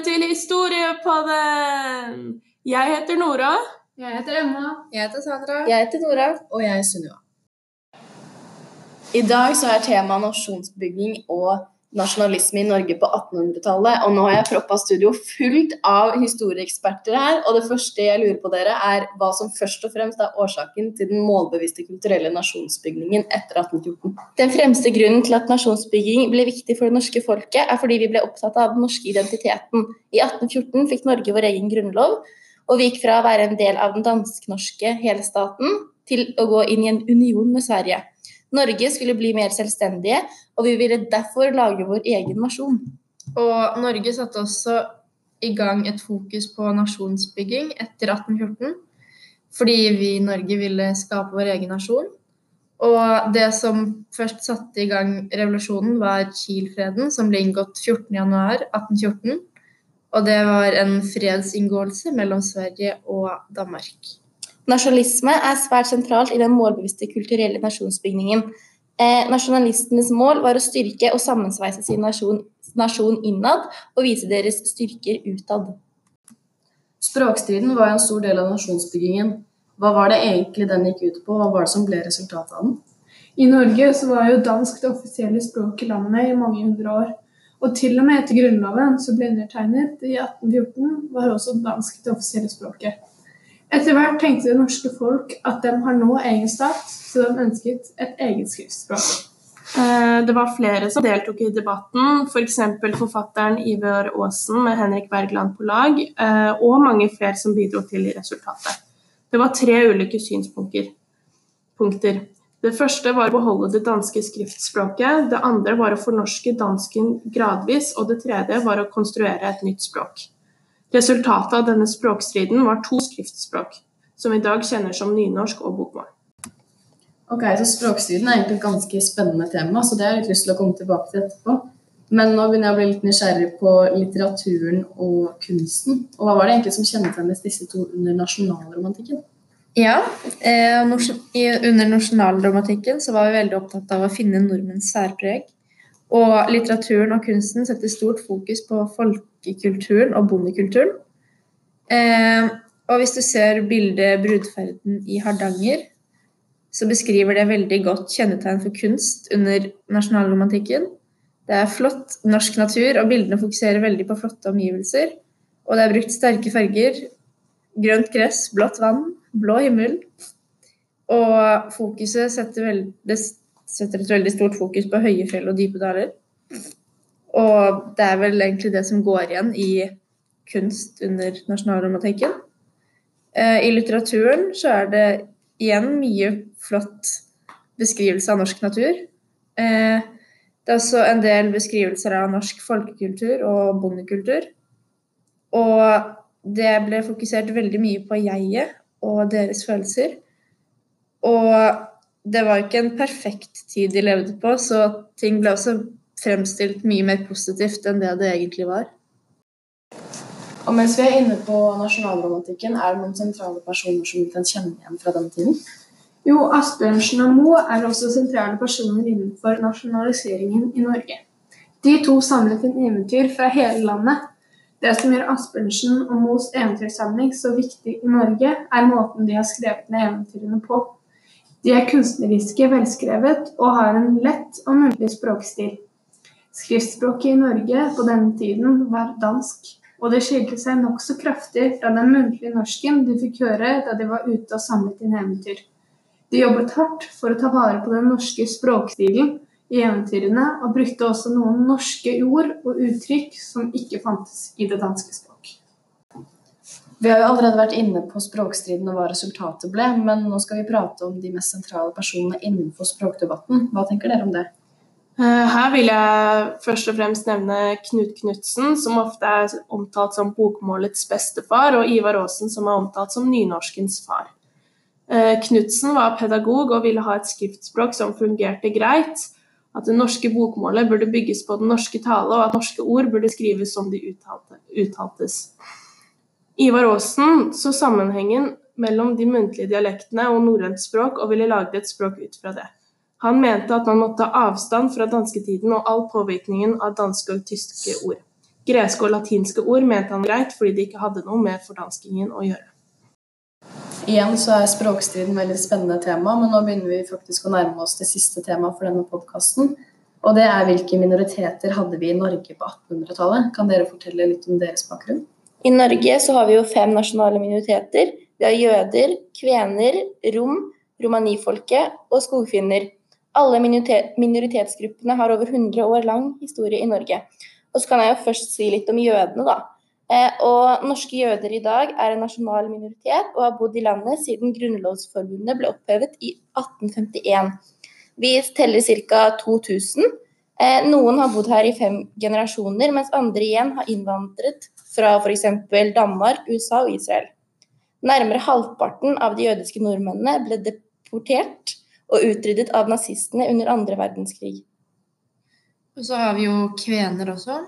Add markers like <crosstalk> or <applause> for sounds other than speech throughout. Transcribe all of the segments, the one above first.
Velkommen til Historiepodden! Jeg heter Nora. Jeg heter Emma. Jeg heter Sandra. Jeg heter Nora. Og jeg er Sunniva. I dag så er temaet nasjonsbygging og nasjonalisme i Norge på 1800-tallet. Og nå har jeg proppa studio fullt av historieeksperter her. Og det første jeg lurer på dere, er hva som først og fremst er årsaken til den målbevisste kulturelle nasjonsbyggingen etter 1814. Den fremste grunnen til at nasjonsbygging ble viktig for det norske folket, er fordi vi ble opptatt av den norske identiteten. I 1814 fikk Norge vår egen grunnlov, og vi gikk fra å være en del av den dansk-norske helstaten til å gå inn i en union med Sverige. Norge skulle bli mer selvstendige, og vi ville derfor lage vår egen nasjon. Og Norge satte også i gang et fokus på nasjonsbygging etter 1814. Fordi vi i Norge ville skape vår egen nasjon. Og det som først satte i gang revolusjonen, var Kiel-freden, som ble inngått 14.1.1814. Og det var en fredsinngåelse mellom Sverige og Danmark. Nasjonalisme er svært sentralt i den målbevisste kulturelle nasjonsbygningen. Eh, nasjonalistenes mål var å styrke og sammensveise sin nasjon, nasjon innad og vise deres styrker utad. Språkstriden var en stor del av nasjonsbyggingen. Hva var det egentlig den gikk ut på, hva var det som ble resultatet av den? I Norge så var jo dansk det offisielle språket i landet i mange hundre år. Og til og med etter Grunnloven, som ble undertegnet i 1814, var også dansk det offisielle språket. Etter hvert tenkte det norske folk at de har nå egen stat, så de ønsket et eget skriftspråk. Eh, det var flere som deltok i debatten, f.eks. For forfatteren Ivar Aasen med Henrik Bergland på lag, eh, og mange flere som bidro til resultatet. Det var tre ulike synspunkter. Det første var å beholde det danske skriftspråket, det andre var å fornorske dansken gradvis, og det tredje var å konstruere et nytt språk. Resultatet av denne språkstriden var to skriftspråk, som vi i dag kjenner som nynorsk og bokmål. Ok, så Språkstriden er egentlig et ganske spennende tema, så det har jeg litt lyst til å komme tilbake til etterpå. Men nå begynner jeg å bli litt nysgjerrig på litteraturen og kunsten. Og Hva var det egentlig som kjennetegnet disse to under nasjonalromantikken? Ja, eh, Under nasjonalromantikken så var vi veldig opptatt av å finne nordmenns særpreg. Og litteraturen og kunsten setter stort fokus på folkekulturen og bondekulturen. Eh, og hvis du ser bildet 'Brudferden i Hardanger', så beskriver det veldig godt kjennetegn for kunst under nasjonalromantikken. Det er flott norsk natur, og bildene fokuserer veldig på flotte omgivelser. Og det er brukt sterke farger. Grønt gress, blått vann, blå himmel. Og fokuset setter, veld, setter et veldig stort fokus på høye fjell og dype daler. Og det er vel egentlig det som går igjen i kunst under nasjonalromantikken. Eh, I litteraturen så er det igjen mye flott beskrivelse av norsk natur. Eh, det er også en del beskrivelser av norsk folkekultur og bondekultur. Og det ble fokusert veldig mye på jeget og deres følelser. Og det var ikke en perfekt tid de levde på, så ting ble også fremstilt mye mer positivt enn det det egentlig var. Og mens vi er inne på nasjonalromantikken, er det noen sentrale personer som vi kan kjenne igjen fra den tiden? Jo, Asbjørnsen og Moe er også sentrale personer innenfor nasjonaliseringen i Norge. De to samlet en eventyr fra hele landet. Det som gjør Asbjørnsen og Moes eventyrsamling så viktig i Norge, er måten de har skrevet ned eventyrene på. De er kunstneriske, velskrevet og har en lett og muntlig språkstil. Skriftspråket i Norge på denne tiden var dansk, og det skilte seg nokså kraftig fra den muntlige norsken de fikk høre da de var ute og samlet inn eventyr. De jobbet hardt for å ta vare på den norske språkstilen i eventyrene, og brukte også noen norske ord og uttrykk som ikke fantes i det danske språk. Vi har jo allerede vært inne på språkstriden og hva resultatet ble, men nå skal vi prate om de mest sentrale personene innenfor språkdebatten. Hva tenker dere om det? Eh, her vil jeg først og fremst nevne Knut Knutsen, som ofte er omtalt som bokmålets bestefar, og Ivar Aasen, som er omtalt som nynorskens far. Eh, Knutsen var pedagog og ville ha et skriftspråk som fungerte greit, at det norske bokmålet burde bygges på den norske tale, og at norske ord burde skrives som de uttaltes. Ivar Aasen så sammenhengen mellom de muntlige dialektene og norrønt språk, og ville lage et språk ut fra det. Han mente at man måtte ta avstand fra dansketiden og all påvirkningen av danske og tyske ord. Greske og latinske ord mente han greit fordi de ikke hadde noe med fordanskingen å gjøre. Igjen så er språkstriden veldig spennende tema, men nå begynner vi faktisk å nærme oss det siste temaet for denne podkasten. Og det er hvilke minoriteter hadde vi i Norge på 1800-tallet? Kan dere fortelle litt om deres bakgrunn? I Norge så har vi jo fem nasjonale minoriteter. Vi har jøder, kvener, rom, romanifolket og skogfinner. Alle minoritetsgruppene har over 100 år lang historie i Norge. Og så kan jeg jo først si litt om jødene, da. Eh, og norske jøder i dag er en nasjonal minoritet og har bodd i landet siden grunnlovsforbundet ble opphevet i 1851. Vi teller ca. 2000. Eh, noen har bodd her i fem generasjoner, mens andre igjen har innvandret fra f.eks. Danmark, USA og Israel. Nærmere halvparten av de jødiske nordmennene ble deportert og utryddet av nazistene under andre verdenskrig. Og så har vi jo kvener også,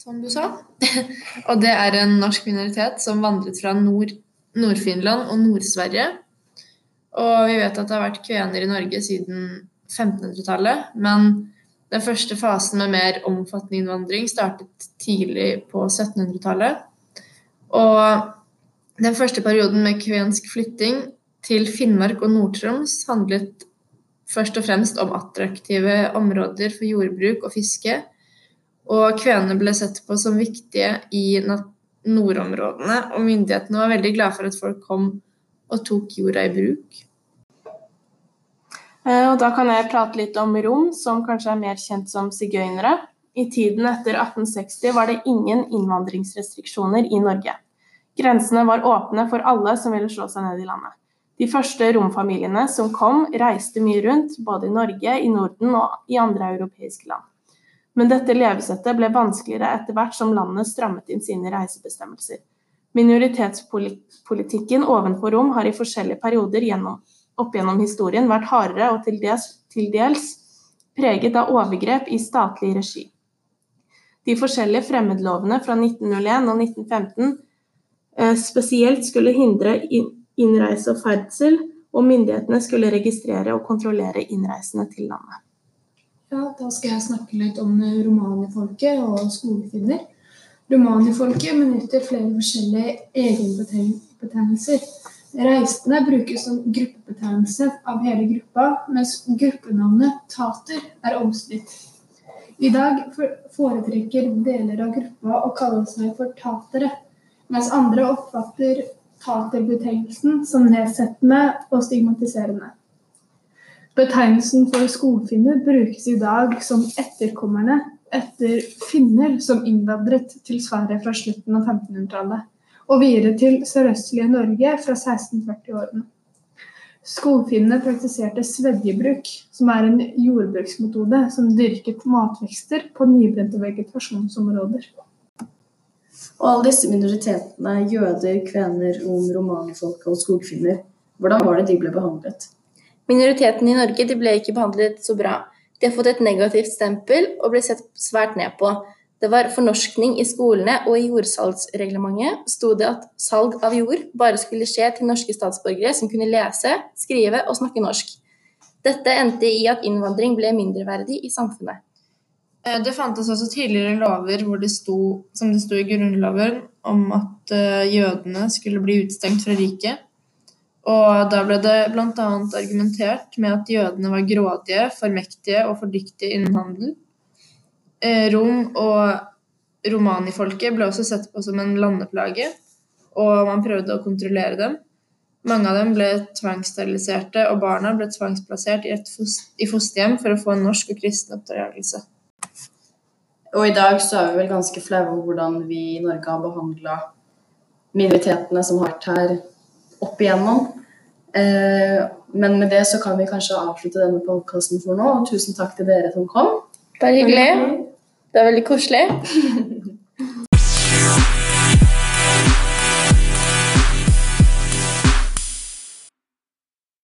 som du sa. <laughs> og det er en norsk minoritet som vandret fra Nord-Finland og Nord-Sverige. Og vi vet at det har vært kvener i Norge siden 1500-tallet, men den første fasen med mer omfattende innvandring startet tidlig på 1700-tallet. Og den første perioden med kvensk flytting til Finnmark og Nord-Troms handlet først og fremst om attraktive områder for jordbruk og fiske. Og kvenene ble sett på som viktige i nordområdene, og myndighetene var veldig glade for at folk kom og tok jorda i bruk. Eh, og da kan jeg prate litt om rom, som kanskje er mer kjent som sigøynere. I tiden etter 1860 var det ingen innvandringsrestriksjoner i Norge. Grensene var åpne for alle som ville slå seg ned i landet. De første romfamiliene som kom, reiste mye rundt, både i Norge, i Norden og i andre europeiske land. Men dette levesettet ble vanskeligere etter hvert som landet strammet inn sine reisebestemmelser. Minoritetspolitikken ovenfor rom har i forskjellige perioder gjennom opp gjennom historien vært hardere og til dels, til dels preget av overgrep i statlig regi. De forskjellige fremmedlovene fra 1901 og 1915 eh, spesielt skulle hindre innreise og ferdsel, og myndighetene skulle registrere og kontrollere innreisende til landet. Ja, Da skal jeg snakke litt om romanifolket og skolefinner. Romanifolket benytter flere forskjellige egenbetegnelser Reisende brukes som gruppebetegnelse av hele gruppa, mens gruppenavnet tater er omstridt. I dag foretrekker deler av gruppa å kalle seg for tatere, mens andre oppfatter taterbetegnelsen som nedsettende og stigmatiserende. Betegnelsen for skogfinner brukes i dag som etterkommerne etter finner som innvandret til Sverige fra slutten av 1500-tallet og videre til sørøstlige Norge fra 1640-årene. Skogfinnene praktiserte svedjebruk, som er en jordbruksmetode som dyrket matvekster på nybrente vegetasjonsområder. Og alle disse minoritetene, jøder, kvener, rom, romanifolk og skogfinner, hvordan var det de ble behandlet? Minoritetene i Norge ble ikke behandlet så bra. De har fått et negativt stempel og ble sett svært ned på. Det var fornorskning i skolene, og i jordsalgsreglementet sto det at salg av jord bare skulle skje til norske statsborgere som kunne lese, skrive og snakke norsk. Dette endte i at innvandring ble mindreverdig i samfunnet. Eh, det fantes også tidligere lover hvor det sto, som det sto i Grunnloven, om at eh, jødene skulle bli utestengt fra riket. Og da ble det bl.a. argumentert med at jødene var grådige, for mektige og for dyktige innen handel. Eh, rom og romanifolket ble også sett på som en landeplage, og man prøvde å kontrollere dem. Mange av dem ble tvangssteriliserte, og barna ble tvangsplassert i, foster, i fosterhjem for å få en norsk og kristen oppdragelse. Og i dag så er vi vel ganske flaue over hvordan vi i Norge har behandla minoritetene som har vært her opp igjennom. Eh, men med det så kan vi kanskje avslutte denne podkasten for nå. Og tusen takk til dere som kom. Bare hyggelig. Det er veldig koselig. <laughs>